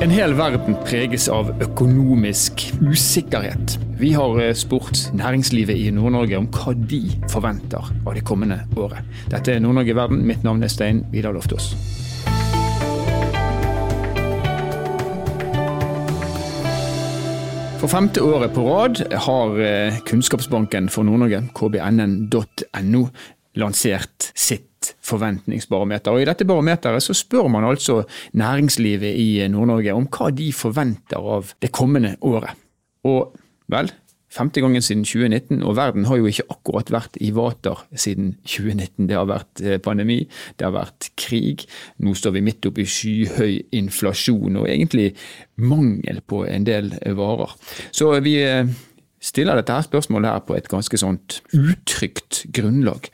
En hel verden preges av økonomisk usikkerhet. Vi har eh, spurt næringslivet i Nord-Norge om hva de forventer av det kommende året. Dette er Nord-Norge verden. Mitt navn er Stein Vidar Loftaas. For femte året på rad har eh, Kunnskapsbanken for Nord-Norge, kbnn.no, lansert sitt forventningsbarometer. Og I dette barometeret så spør man altså næringslivet i Nord-Norge om hva de forventer av det kommende året. Og vel, femte gangen siden 2019, og verden har jo ikke akkurat vært i vater siden 2019. Det har vært eh, pandemi, det har vært krig, nå står vi midt oppi skyhøy inflasjon og egentlig mangel på en del varer. Så vi eh, stiller dette her spørsmålet her på et ganske sånt utrygt grunnlag.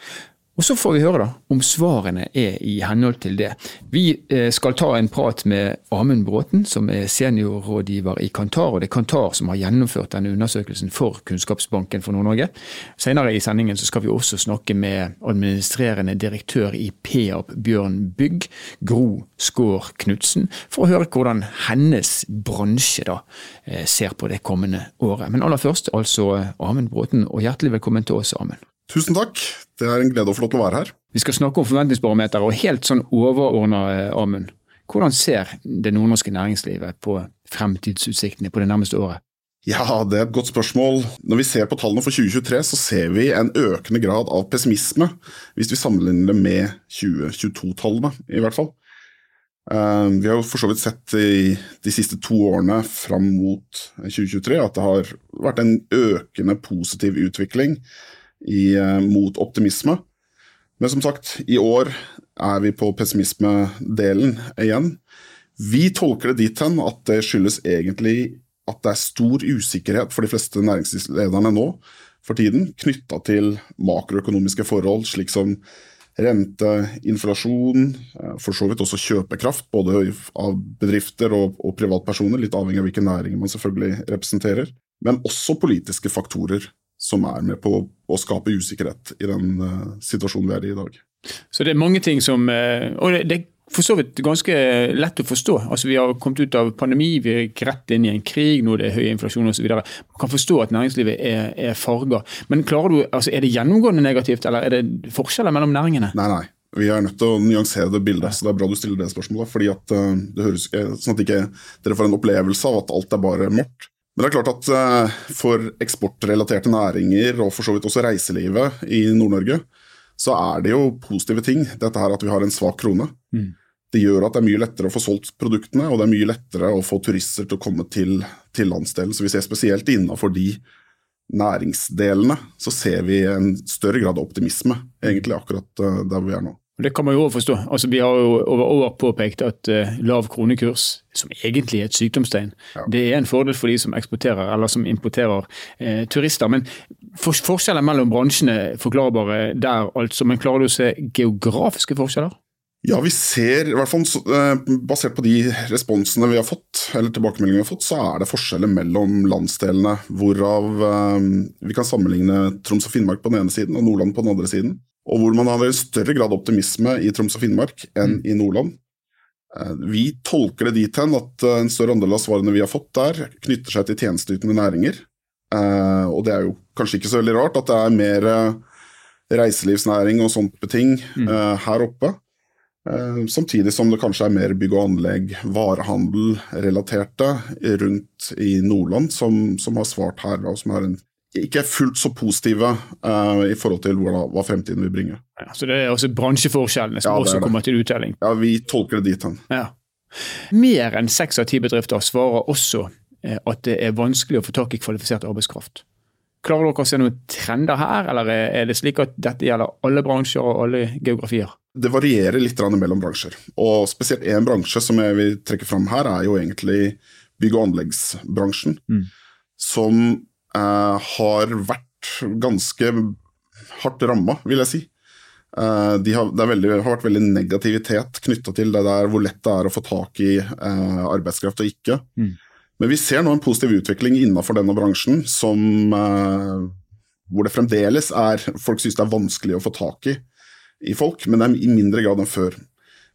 Og Så får vi høre da om svarene er i henhold til det. Vi eh, skal ta en prat med Amund Bråten, som er seniorrådgiver i Kantar. og Det er Kantar som har gjennomført denne undersøkelsen for Kunnskapsbanken for Nord-Norge. Senere i sendingen skal vi også snakke med administrerende direktør i PAP Bjørn Bygg, Gro Skår Knutsen, for å høre hvordan hennes bransje da eh, ser på det kommende året. Men aller først altså Amund Bråten, og hjertelig velkommen til oss, Amund. Tusen takk, det er en glede å få lov til å være her. Vi skal snakke om forventningsbarometer, og helt sånn overordna, eh, Amund. Hvordan ser det nordnorske næringslivet på fremtidsutsiktene på det nærmeste året? Ja, det er et godt spørsmål. Når vi ser på tallene for 2023, så ser vi en økende grad av pessimisme, hvis vi sammenligner det med 2022-tallene, i hvert fall. Eh, vi har jo for så vidt sett i de siste to årene fram mot 2023 at det har vært en økende positiv utvikling i, eh, mot optimisme. Men som sagt, i år er vi på pessimismedelen igjen. Vi tolker det dit hen at det skyldes egentlig at det er stor usikkerhet for de fleste næringslivslederne nå for tiden, knytta til makroøkonomiske forhold, slik som rente, inflasjon, eh, for så vidt også kjøpekraft, både av bedrifter og, og privatpersoner, litt avhengig av hvilke næringer man selvfølgelig representerer, men også politiske faktorer som er med på å skape usikkerhet i den uh, situasjonen vi er i i dag. Så det er mange ting som uh, Og det, det er for så vidt ganske lett å forstå. Altså Vi har kommet ut av pandemi, vi er rett inn i en krig, nå det er høy inflasjon osv. Man kan forstå at næringslivet er, er farga. Men klarer du, altså er det gjennomgående negativt, eller er det forskjeller mellom næringene? Nei, nei. Vi er nødt til å nyansere det bildet, så det er bra du stiller det spørsmålet. fordi at uh, det høres, Sånn at ikke dere får en opplevelse av at alt er bare mørkt. Men det er klart at uh, for eksportrelaterte næringer, og for så vidt også reiselivet i Nord-Norge, så er det jo positive ting. Dette her at vi har en svak krone. Mm. Det gjør at det er mye lettere å få solgt produktene, og det er mye lettere å få turister til å komme til, til landsdelen. Så vi ser spesielt innenfor de næringsdelene, så ser vi en større grad av optimisme, egentlig akkurat uh, der vi er nå. Det kan man jo også forstå. Altså, vi har jo over år påpekt at uh, lav kronekurs, som egentlig er et sykdomstegn, ja. det er en fordel for de som eksporterer eller som importerer uh, turister. Men for, forskjeller mellom bransjene forklarbare der, altså. Men klarer du å se geografiske forskjeller? Ja, vi ser, i hvert fall uh, basert på de responsene vi har fått, eller tilbakemeldingene vi har fått, så er det forskjeller mellom landsdelene. Hvorav vi kan sammenligne Troms og Finnmark på den ene siden og Nordland på den andre siden og hvor man hadde en større grad optimisme i Troms og Finnmark enn mm. i Nordland. Eh, vi tolker det dit hen at eh, en større andel av svarene vi har fått der, knytter seg til tjenesteytende næringer. Eh, og det er jo kanskje ikke så veldig rart at det er mer reiselivsnæring og sånt beting mm. her oppe. Samtidig som det kanskje er mer bygg og anlegg, varehandel relaterte rundt i Nordland som, som har svart her, og som har en ikke er fullt så positive uh, i forhold til hva, hva, fremtiden vil bringe. Ja, så det er også bransjeforskjellene som ja, også kommer til uttelling? Ja, vi tolker det dit hen. Ja. Mer enn seks av ti bedrifter svarer også eh, at det er vanskelig å få tak i kvalifisert arbeidskraft. Klarer dere å se noen trender her, eller er det slik at dette gjelder alle bransjer og alle geografier? Det varierer litt mellom bransjer. Og spesielt én bransje som jeg vil trekke fram her, er jo egentlig bygg- og anleggsbransjen. Mm. Som har vært ganske hardt ramma, vil jeg si. Uh, de har, det veldig, har, vært veldig negativitet knytta til det der hvor lett det er å få tak i eh, arbeidskraft og ikke. Mm. Men vi ser nå en positiv utvikling innenfor denne bransjen som, hvor det fremdeles er Folk syns det er vanskelig å få tak i, i folk, men det er i mindre grad enn før.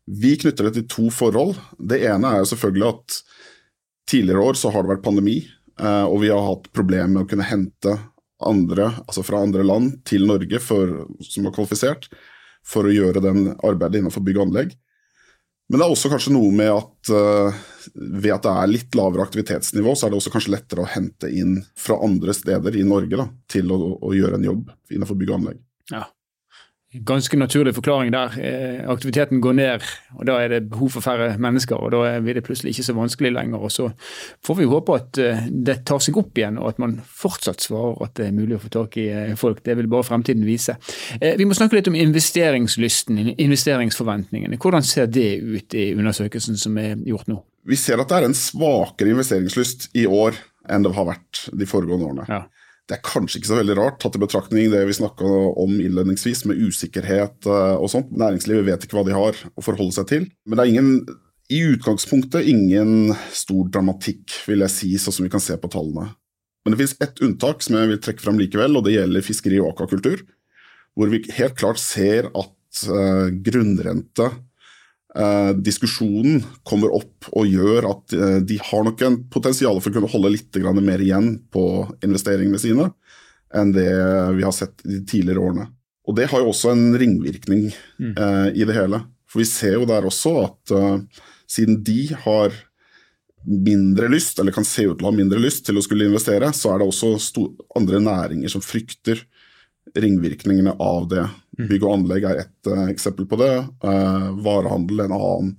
Vi knytter det til to forhold. Det ene er selvfølgelig at Tidligere år så har det vært pandemi, eh, og vi har hatt problemer med å kunne hente andre, altså fra andre land til Norge for, som er kvalifisert for å gjøre den arbeidet innenfor bygg og anlegg. Men det er også kanskje noe med at uh, ved at det er litt lavere aktivitetsnivå, så er det også kanskje lettere å hente inn fra andre steder i Norge da, til å, å gjøre en jobb innenfor bygg og anlegg. Ja, ganske naturlig forklaring der. Eh, aktiviteten går ned, og da er det behov for færre mennesker. og Da blir det plutselig ikke så vanskelig lenger. og Så får vi håpe at eh, det tar seg opp igjen, og at man fortsatt svarer at det er mulig å få tak i eh, folk. Det vil bare fremtiden vise. Vi må snakke litt om investeringslysten, investeringsforventningene. Hvordan ser det ut i undersøkelsen som er gjort nå? Vi ser at det er en svakere investeringslyst i år enn det har vært de foregående årene. Ja. Det er kanskje ikke så veldig rart, tatt i betraktning det vi snakka om innledningsvis, med usikkerhet eh, og sånt. Næringslivet vet ikke hva de har å forholde seg til. Men det er ingen, i utgangspunktet ingen stor dramatikk, vil jeg si, sånn som vi kan se på tallene. Men det finnes ett unntak som jeg vil trekke fram likevel, og det gjelder fiskeri og akvakultur. Hvor vi helt klart ser at uh, grunnrente eh, diskusjonen kommer opp og gjør at eh, de har nok en potensial for å kunne holde litt mer igjen på investeringene sine enn det vi har sett de tidligere årene. Og Det har jo også en ringvirkning mm. eh, i det hele. For vi ser jo der også at uh, siden de har mindre lyst, eller kan se ut til å ha mindre lyst til å skulle investere, så er det også andre næringer som frykter ringvirkningene av det. Mm. Bygg og anlegg er ett uh, eksempel på det. Uh, varehandel en annen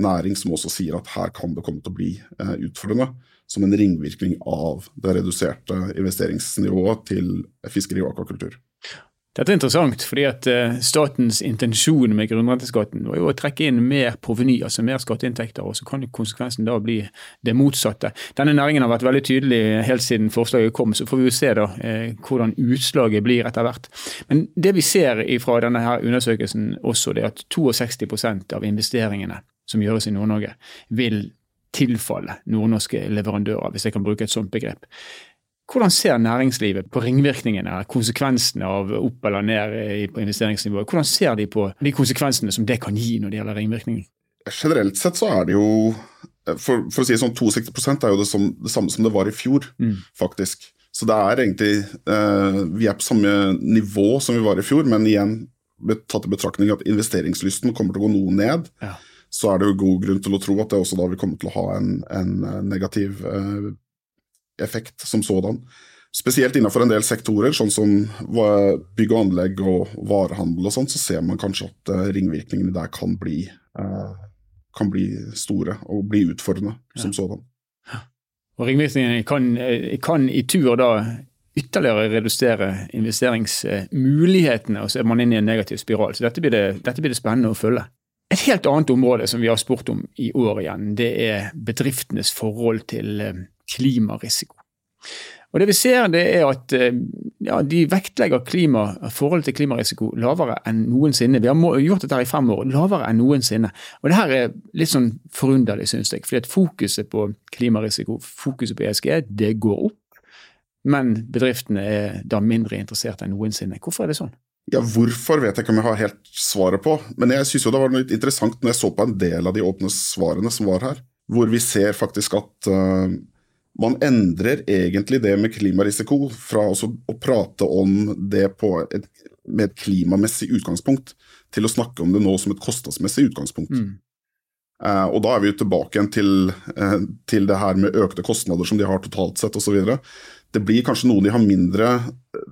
næring som også sier at her kan det komme til å bli uh, utfordrende. Som en ringvirkning av det reduserte investeringsnivået til fiskeri og akvakultur. Dette er interessant, fordi at eh, statens intensjon med grunnrenteskatten var jo å trekke inn mer proveny, altså mer skatteinntekter, og så kan konsekvensen da bli det motsatte. Denne næringen har vært veldig tydelig helt siden forslaget kom, så får vi jo se da eh, hvordan utslaget blir etter hvert. Men det vi ser fra denne her undersøkelsen også, det er at 62% av investeringene som gjøres i Nord-Norge, vil tilfalle nordnorske leverandører, hvis jeg kan bruke et sånt begrep. Hvordan ser næringslivet på ringvirkningene, konsekvensene av opp eller ned på investeringsnivået? Hvordan ser de på de konsekvensene som det kan gi når det gjelder ringvirkninger? Generelt sett så er det jo For, for å si det sånn, 62 er jo det, som, det, samme som det var i fjor, mm. faktisk. Så det er egentlig eh, Vi er på samme nivå som vi var i fjor, men igjen tatt i betraktning at investeringslysten kommer til å gå noe ned. Ja. Så er det jo god grunn til å tro at det også da vil komme til å ha en, en negativ eh, effekt som sådan. Spesielt innenfor en del sektorer, sånn som bygg og anlegg og varehandel og sånn, så ser man kanskje at eh, ringvirkningene der kan bli, eh, kan bli store og bli utfordrende som sådan. Og Ringvirkningene kan, eh, kan, i tur da ytterligere redusere investeringsmulighetene, og så er man inne i en negativ spiral. Så dette blir, det, dette blir det spennende å følge. Et helt annet område som vi har spurt om i år igjen, det er bedriftenes forhold til klimarisiko. Og Det vi ser, det er at eh, ja, de vektlegger klima, forholdet til klimarisiko lavere enn noensinne. Vi har gjort dette her i fem år, lavere enn noensinne. Og Det her er litt sånn forunderlig, syns jeg. fordi at fokuset på klimarisiko, fokuset på ESG, det går opp. Men bedriftene er da mindre interessert enn noensinne. Hvorfor er det sånn? Ja, Hvorfor vet jeg ikke om jeg har helt svaret på, men jeg synes jo det var litt interessant når jeg så på en del av de åpne svarene som var her, hvor vi ser faktisk at uh, man endrer egentlig det med klimarisiko fra å prate om det et, med et klimamessig utgangspunkt, til å snakke om det nå som et kostnadsmessig utgangspunkt. Mm. Uh, og da er vi jo tilbake igjen til, uh, til, det her med økte kostnader som de har totalt sett osv. Det blir kanskje noe de har mindre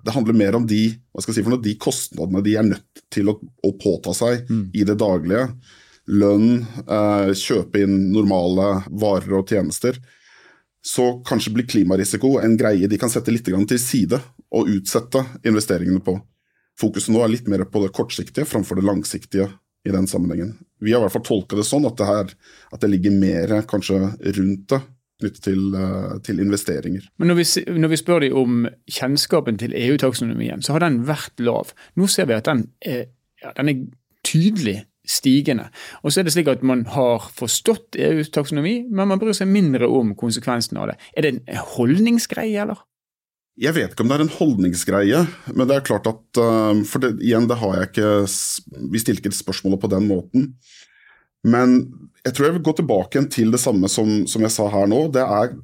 Det handler mer om de, hva skal jeg si for noe, de kostnadene de er nødt til å, å påta seg mm. i det daglige. Lønn, uh, kjøpe inn normale varer og tjenester så kanskje blir klimarisiko en greie de kan sette litt til side og utsette investeringene på. Fokuset nå er litt mer på det kortsiktige framfor det langsiktige i den sammenhengen. Vi har i hvert fall tolka det sånn at det, her, at det ligger mer kanskje rundt det knyttet til, eh, til, investeringer. Men når vi, når vi spør dem om kjennskapen til EU-taksonomien, så har den vært lav. Nå ser vi at den er, ja, den er tydelig stigende. Og så er det slik at man har forstått EUs taksonomi, men man bryr seg mindre om konsekvensene av det. Er det en holdningsgreie, eller? Jeg vet ikke om det er en holdningsgreie, men det er klart at uh, For det, igjen, det har jeg ikke Vi stilte ikke spørsmålet på den måten. Men jeg tror jeg vil gå tilbake til det samme som, som jeg sa her nå. Det er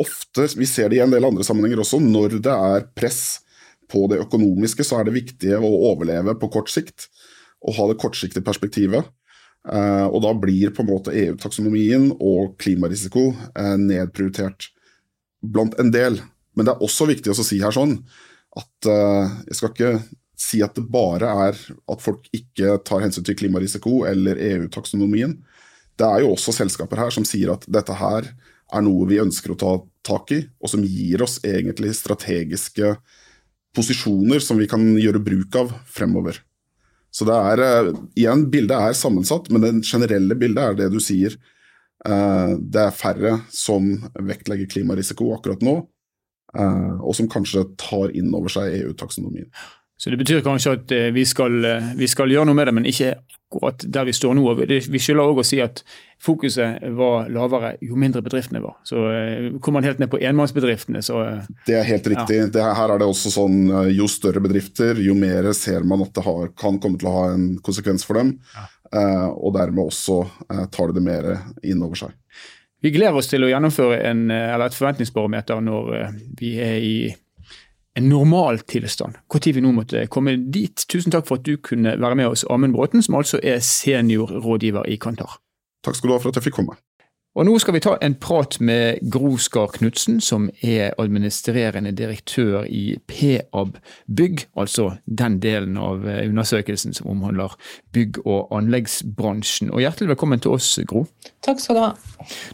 ofte, vi ser det i en del andre sammenhenger også, når det er press på det økonomiske, så er det viktig å overleve på kort sikt. Og ha det kortsiktige perspektivet. Eh, og da blir på en måte EU-taksonomien og klimarisiko eh, nedprioritert blant en del. Men det er også viktig å si her sånn at eh, jeg skal ikke si at det bare er at folk ikke tar hensyn til klimarisiko eller EU-taksonomien. Det er jo også selskaper her som sier at dette her er noe vi ønsker å ta tak i, og som gir oss egentlig strategiske posisjoner som vi kan gjøre bruk av fremover. Så det er, uh, igjen, bildet er sammensatt, men det generelle bildet er det du sier. Uh, det er færre som vektlegger klimarisiko akkurat nå, uh, og som kanskje tar inn over seg EU-taksonomien. Så Det betyr kanskje at eh, vi skal, eh, vi skal, gjøre noe med det, men ikke akkurat der vi står nå. Vi skylder òg å si at fokuset var lavere jo mindre bedriftene var. Så kom Kommer man helt ned på enmannsbedriftene, så Det er helt riktig. Ja. Det, her er det også sånn jo større bedrifter, jo mer ser man at det har, kan komme til å ha en konsekvens for dem. Ja. og dermed også tar det det mer inn over seg. Vi gleder oss til å gjennomføre en, et forventningsbarometer når vi er i en normaltilstand. Når vi nå måtte komme dit. Tusen takk for at du kunne være med oss, Amund Bråten, som altså er seniorrådgiver i Kantar. Takk skal du ha for at jeg fikk komme. Og Nå skal vi ta en prat med Gro Skar Knutsen, som er administrerende direktør i PAB Bygg, altså den delen av eh, undersøkelsen som omhandler bygg- og anleggsbransjen. Og Hjertelig velkommen til oss, Gro. Takk skal du ha.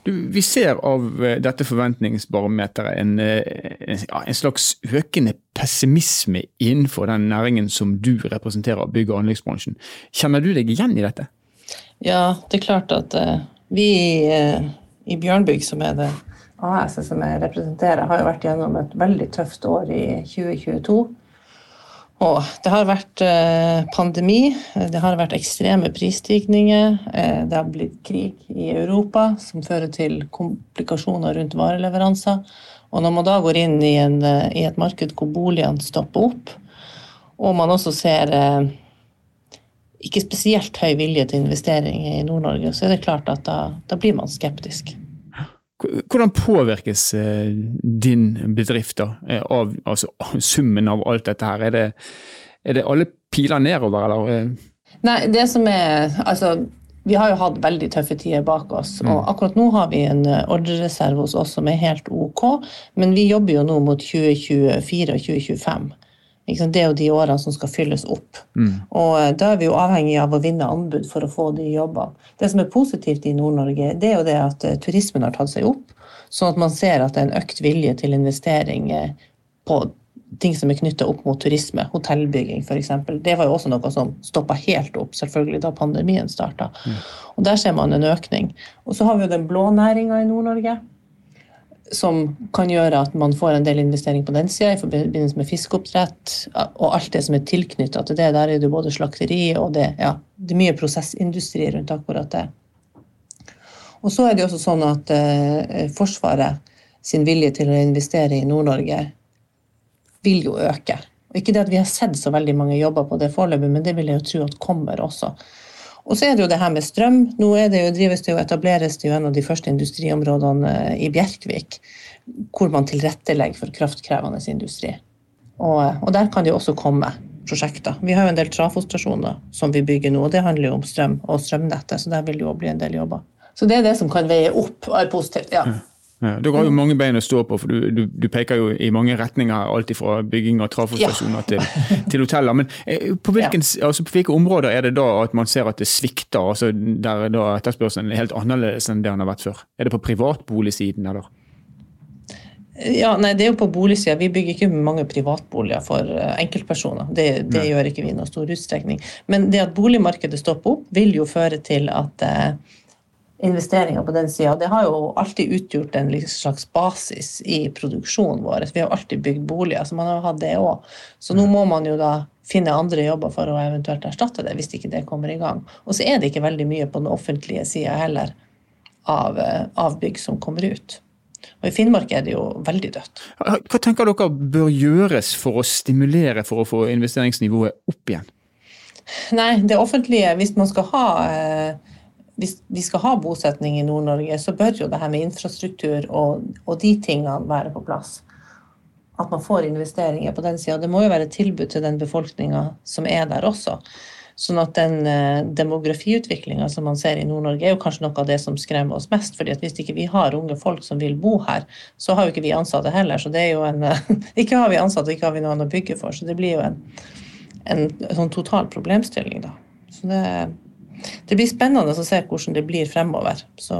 Du, vi ser av eh, dette forventningsbarometeret en, eh, en, slags økende pessimisme innenfor den næringen som du representerer, bygg- og anleggsbransjen. Kjenner du deg igjen i dette? Ja, det er klart at vi eh, i Bjørnbygg, som er det AS som jeg representerer, har jo vært gjennom et veldig tøft år i 2022. Og det har vært eh, pandemi, det har vært ekstreme prisstigninger, eh, det har blitt krig i Europa som fører til komplikasjoner rundt vareleveranser. Og når man da går inn i, en, i et marked hvor boligene stopper opp, og man også ser ikke spesielt høy vilje til investering i Nord-Norge, så er det klart at da, da, blir man skeptisk. Hvordan påvirkes eh, din bedrift da, eh, av altså, summen av alt dette her? Er det, er det alle piler nedover, eller? Eh? Nei, det som er Altså, vi har jo hatt veldig tøffe tider bak oss. Mm. Og akkurat nå har vi en ordrereserve hos oss som er helt ok, men vi jobber jo nå mot 2024 og 2025. Det er jo de årene som skal fylles opp. Mm. Og eh, da er vi jo avhengig av å vinne anbud for å få de jobbene. Det som er positivt i Nord-Norge, det er jo det at eh, turismen har tatt seg opp. Sånn at man ser at det er en økt vilje til investering eh, på ting som er knytta opp mot turisme, hotellbygging f.eks. Det var jo også noe som stoppa helt opp selvfølgelig da pandemien starta. Mm. Og der ser man en økning. Og så har vi jo den blå næringa i Nord-Norge som kan gjøre at man får en del investering på den sida i forbindelse med fiskeoppdrett og alt det som er tilknytta til det. Der er det både slakteri og det, ja, det er mye prosessindustri rundt akkurat det. Og så er det også sånn at eh, Forsvaret sin vilje til å investere i Nord-Norge vil jo øke. Og ikke det at vi har sett så veldig mange jobber på det foreløpig, men det vil jeg jo tro at kommer også. Og så er det jo det her med strøm. Nå det jo, drives det jo, etableres det jo en av de første industriområdene eh, i Bjerkvik hvor man tilrettelegger for kraftkrevende industri. Og, og, der kan det jo også komme prosjekter. Vi har jo en del trafostasjoner som vi bygger nå, og det handler jo om strøm og strømnettet, så der vil det jo bli en del jobber. Så det er det som kan veie opp og er positivt, ja. Ja, Dere har jo mange bein å stå på, for du, du, du peker jo i mange retninger. Alt fra bygging av trafostasjoner ja. til, til, hoteller. Men eh, på, hvilken, ja. altså, på, hvilke områder er det da at man ser at det svikter? altså Der da etterspørselen er helt annerledes enn det den har vært før? Er det på privatboligsiden, eller? Ja, nei, Det er jo på boligsida. Vi bygger ikke mange privatboliger for eh, enkeltpersoner. Det, det gjør ikke vi i noen stor utstrekning. Men det at boligmarkedet stopper opp, vil jo føre til at eh, investeringer på den sida. Det har jo alltid utgjort en slags basis i produksjonen vår. Vi har alltid bygd boliger, så man har hatt det òg. Så nå må man jo da finne andre jobber for å eventuelt erstatte det, hvis ikke det kommer i gang. Og så er det ikke veldig mye på den offentlige sida heller av, eh, av bygg som kommer ut. Og I Finnmark er det jo veldig dødt. Hva tenker dere bør gjøres for å stimulere for å få investeringsnivået opp igjen? Nei, det offentlige, hvis man skal ha eh, hvis vi skal ha bosetning i Nord-Norge, så bør jo det her med infrastruktur og, og de tingene være på plass. At man får investeringer på den sida. Det må jo være et tilbud til den befolkninga som er der også. Sånn at den eh, demografiutviklinga som man ser i Nord-Norge, er jo kanskje noe av det som skremmer oss mest. fordi at hvis ikke vi har unge folk som vil bo her, så har jo ikke vi ansatte heller. Så det er jo en Ikke har vi ansatte, ikke har vi noen å bygge for. Så det blir jo en, en sånn total problemstilling, da. Så det, det blir spennende å se hvordan det blir fremover. Så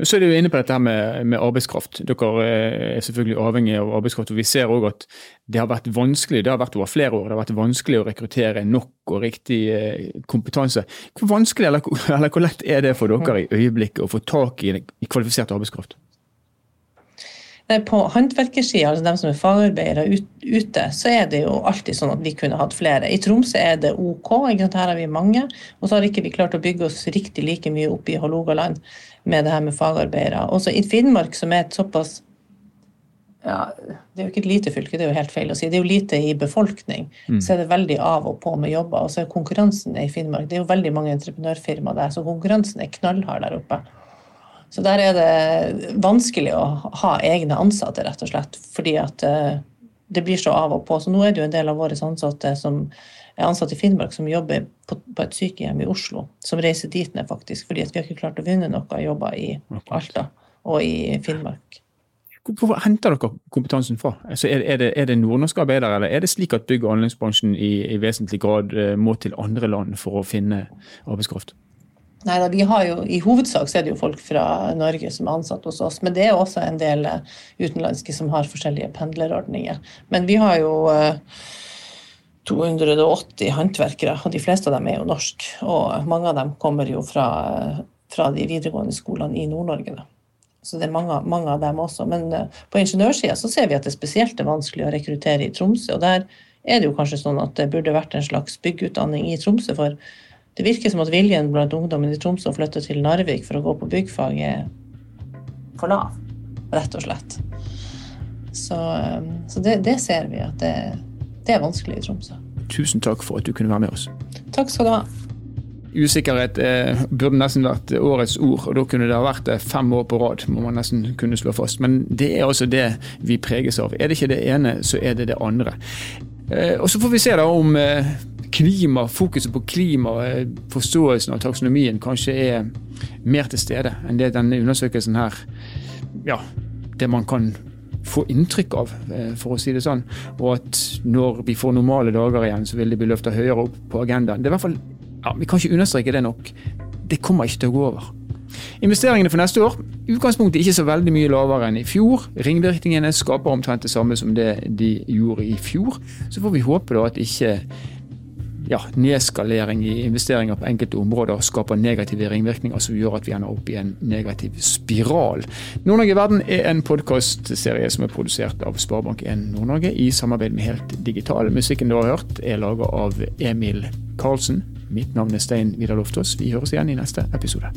så er du inne på dette her med, med, arbeidskraft. Dere eh, er selvfølgelig avhengig av arbeidskraft. og Vi ser òg at det har vært vanskelig det har vært over flere år, det har vært vanskelig å rekruttere nok og riktig eh, kompetanse. Hvor vanskelig eller, eller hvor lett er det for dere i øyeblikket å få tak i, i kvalifisert arbeidskraft? På håndverkersida, altså dem som er fagarbeidere ute, så er det jo alltid sånn at vi kunne hatt flere. I Tromsø er det OK, her har vi mange. Og så har ikke vi klart å bygge oss riktig like mye opp i Hålogaland med det her med fagarbeidere. Også i Finnmark, som er et såpass ja, Det er jo ikke et lite fylke, det er jo helt feil å si. Det er jo lite i befolkning. Mm. Så er det veldig av og på med jobber. Og så er konkurransen i Finnmark Det er jo veldig mange entreprenørfirmaer der, så konkurransen er knallhard der oppe. Så der er det vanskelig å ha egne ansatte, rett og slett. Fordi at uh, det blir så av og på. Så nå er det jo en del av våre ansatte som er ansatt i Finnmark som jobber på, på, et sykehjem i Oslo, som reiser dit ned faktisk, fordi vi har ikke klart å vinne noe jobber i Alta og i Finnmark. Hvor henter dere kompetansen fra? Altså er, er, det, er det nordnorske arbeidere, eller er det slik at bygg- og anleggsbransjen i, i, vesentlig grad eh, må til andre land for å finne arbeidskraft? Nei da, vi har jo, I hovedsak så er det jo folk fra Norge som er ansatt hos oss, men det er også en del eh, utenlandske som har forskjellige pendlerordninger. Men vi har jo uh, 280 håndverkere, og de fleste av dem er jo norsk. Og mange av dem kommer jo fra, fra de videregående skolene i Nord-Norge. Så det er mange, mange, av dem også. Men uh, på ingeniørsida så ser vi at det spesielt er vanskelig å rekruttere i Tromsø. Og der er det jo kanskje sånn at det burde vært en slags byggeutdanning i Tromsø. For det virker som at viljen blant ungdommen i Tromsø å flytte til Narvik for å gå på byggfag er for lav, rett og slett. Så, um, så det, det ser vi at det det er vanskelig i Tromsø. Tusen takk for at du kunne være med oss. Takk skal du ha. Usikkerhet eh, burde nesten vært årets ord, og da kunne det ha vært det fem år på rad. må man nesten kunne slå fast. Men det er altså det vi preges av. Er det ikke det ene, så er det det andre. Eh, og Så får vi se da om eh, klima, fokuset på klima, eh, forståelsen av taksonomien kanskje er mer til stede enn det denne undersøkelsen her ja, det man kan få inntrykk av, for å si det sånn. Og at når vi får normale dager igjen, så vil det bli løfta høyere opp på agendaen. Det er i hvert fall, ja, Vi kan ikke understreke det nok. Det kommer ikke til å gå over. Investeringene for neste år utgangspunktet ikke så veldig mye lavere enn i fjor. Ringvirkningene skaper omtrent det samme som det de gjorde i fjor. Så får vi håpe da at ikke ja, nedskalering i investeringer på enkelte områder skaper negative ringvirkninger som gjør at vi ender opp i en negativ spiral. Nord-Norge i verden er en podkastserie som er produsert av Sparebank1 Nord-Norge i samarbeid med Helt Digital. Musikken du har hørt er laga av Emil Karlsen. Mitt navn er Stein Vidar Loftaas. Vi høres igjen i neste episode.